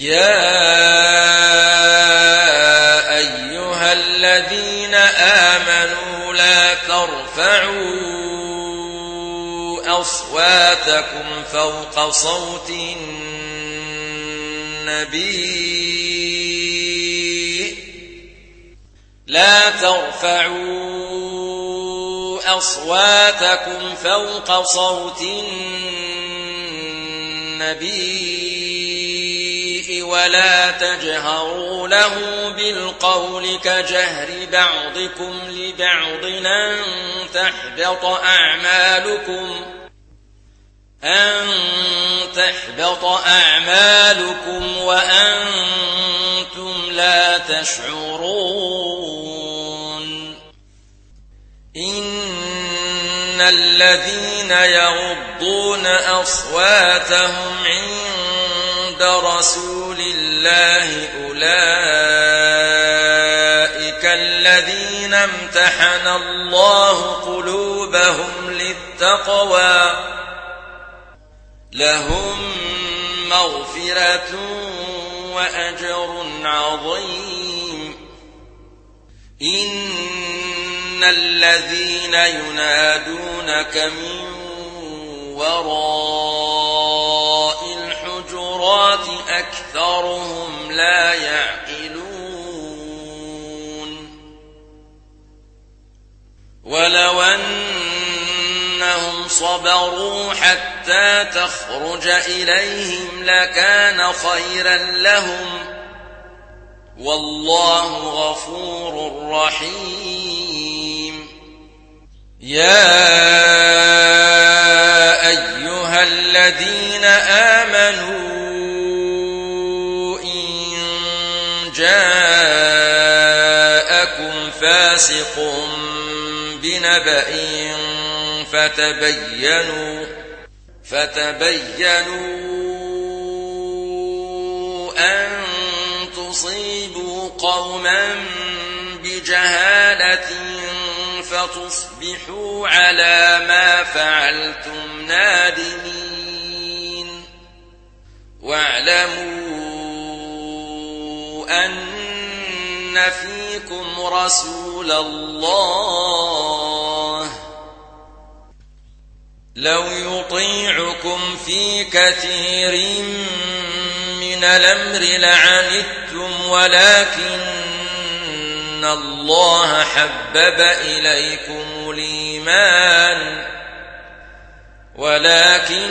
يا أيها الذين آمنوا لا ترفعوا أصواتكم فوق صوت النبي. لا ترفعوا أصواتكم فوق صوت النبي. ولا تجهروا له بالقول كجهر بعضكم لبعض أن تحبط أعمالكم أن تحبط أعمالكم وأنتم لا تشعرون إن الذين يغضون أصواتهم عند رسول الله أولئك الذين امتحن الله قلوبهم للتقوى. لهم مغفرة وأجر عظيم. إن الذين ينادونك من وراء أكثرهم لا يعقلون. ولو أنهم صبروا حتى تخرج إليهم لكان خيرا لهم. والله غفور رحيم. يا جاءكم فاسق بنبأ فتبينوا فتبينوا أن تصيبوا قوما بجهالة فتصبحوا على ما فعلتم نادمين. واعلموا أن فيكم رسول الله. لو يطيعكم في كثير من الأمر لعنتم ولكن الله حبب إليكم الإيمان ولكن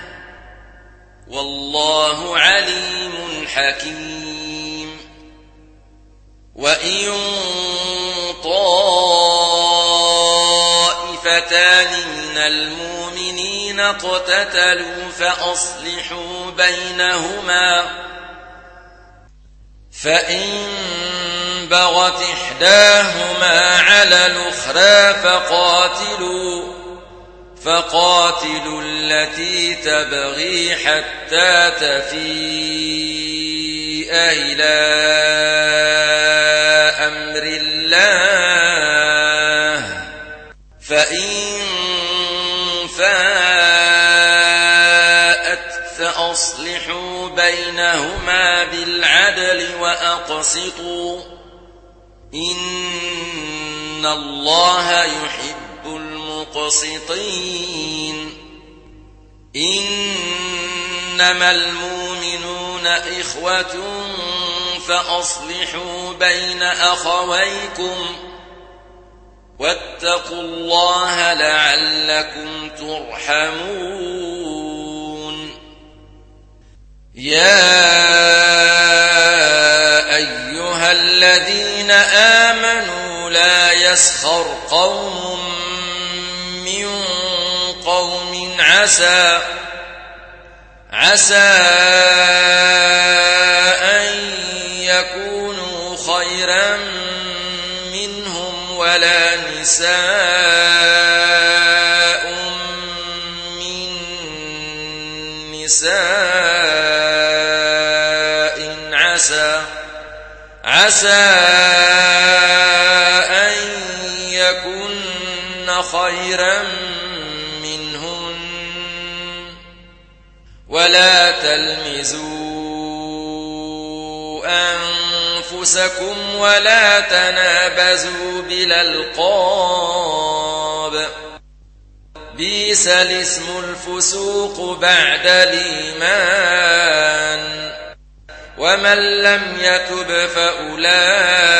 والله عليم حكيم. وإن طائفتان من المؤمنين اقتتلوا فأصلحوا بينهما فإن بغت إحداهما على الأخرى فقاتلوا فقاتلوا التي تبغي حتى تفيء إلى أمر الله. فإن فاءت فأصلحوا بينهما بالعدل وأقسطوا. إن الله يحب المقسطين إن إنما المؤمنون إخوة فأصلحوا بين أخويكم واتقوا الله لعلكم ترحمون يا أيها الذين آمنوا لا يسخر قوم من قوم عسى عسى أن يكونوا خيرا منهم ولا نساء من نساء عسى عسى خيرا ولا تلمزوا أنفسكم ولا تنابزوا بالألقاب. بيس الاسم الفسوق بعد الإيمان. ومن لم يتب فأولئك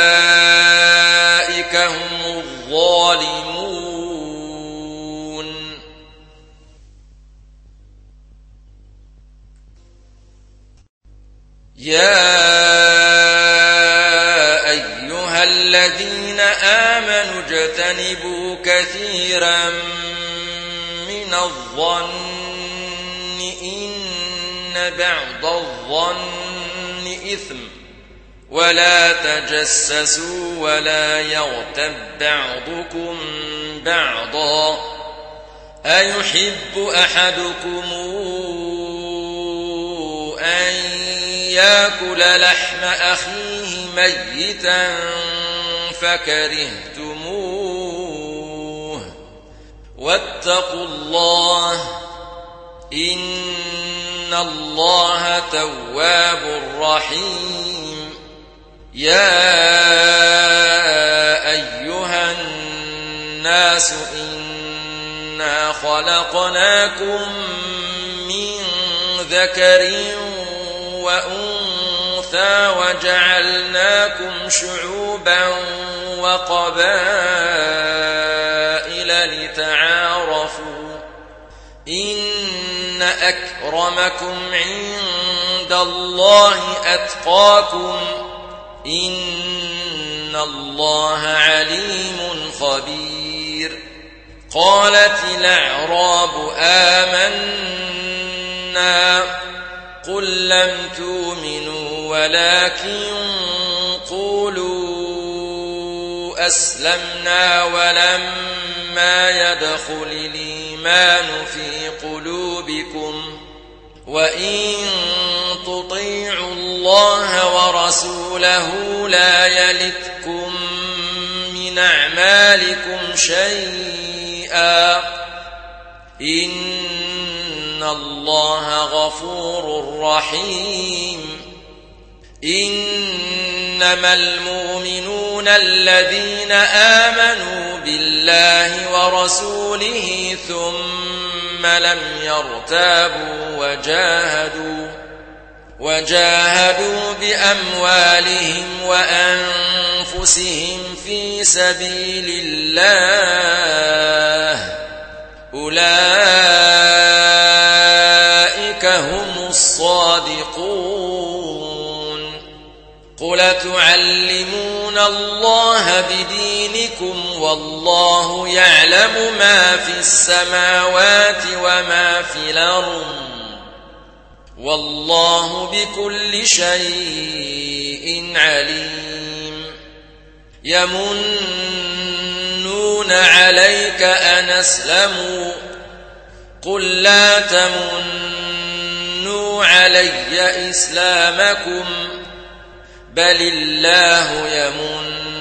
يا أيها الذين آمنوا اجتنبوا كثيرا من الظن إن بعض الظن إثم ولا تجسسوا ولا يغتب بعضكم بعضا أيحب أحدكم ياكل لحم أخيه ميتا فكرهتموه. واتقوا الله إن الله تواب رحيم. يا أيها الناس إنا خلقناكم من ذكر وأنثى وجعلناكم شعوبا وقبائل لتعارفوا إن أكرمكم عند الله أتقاكم إن الله عليم خبير قالت الأعراب آمنا لم تؤمنوا ولكن قولوا أسلمنا ولما يدخل الإيمان في قلوبكم وإن تطيعوا الله ورسوله لا يلتكم من أعمالكم شيئا إن إن الله غفور رحيم إنما المؤمنون الذين آمنوا بالله ورسوله ثم لم يرتابوا وجاهدوا وجاهدوا بأموالهم وأنفسهم في سبيل الله أولئك والله يعلم ما في السماوات وما في الأرض. والله بكل شيء عليم. يمن يمنون عليك أن أسلموا. قل لا تمنوا علي إسلامكم. بل الله يمن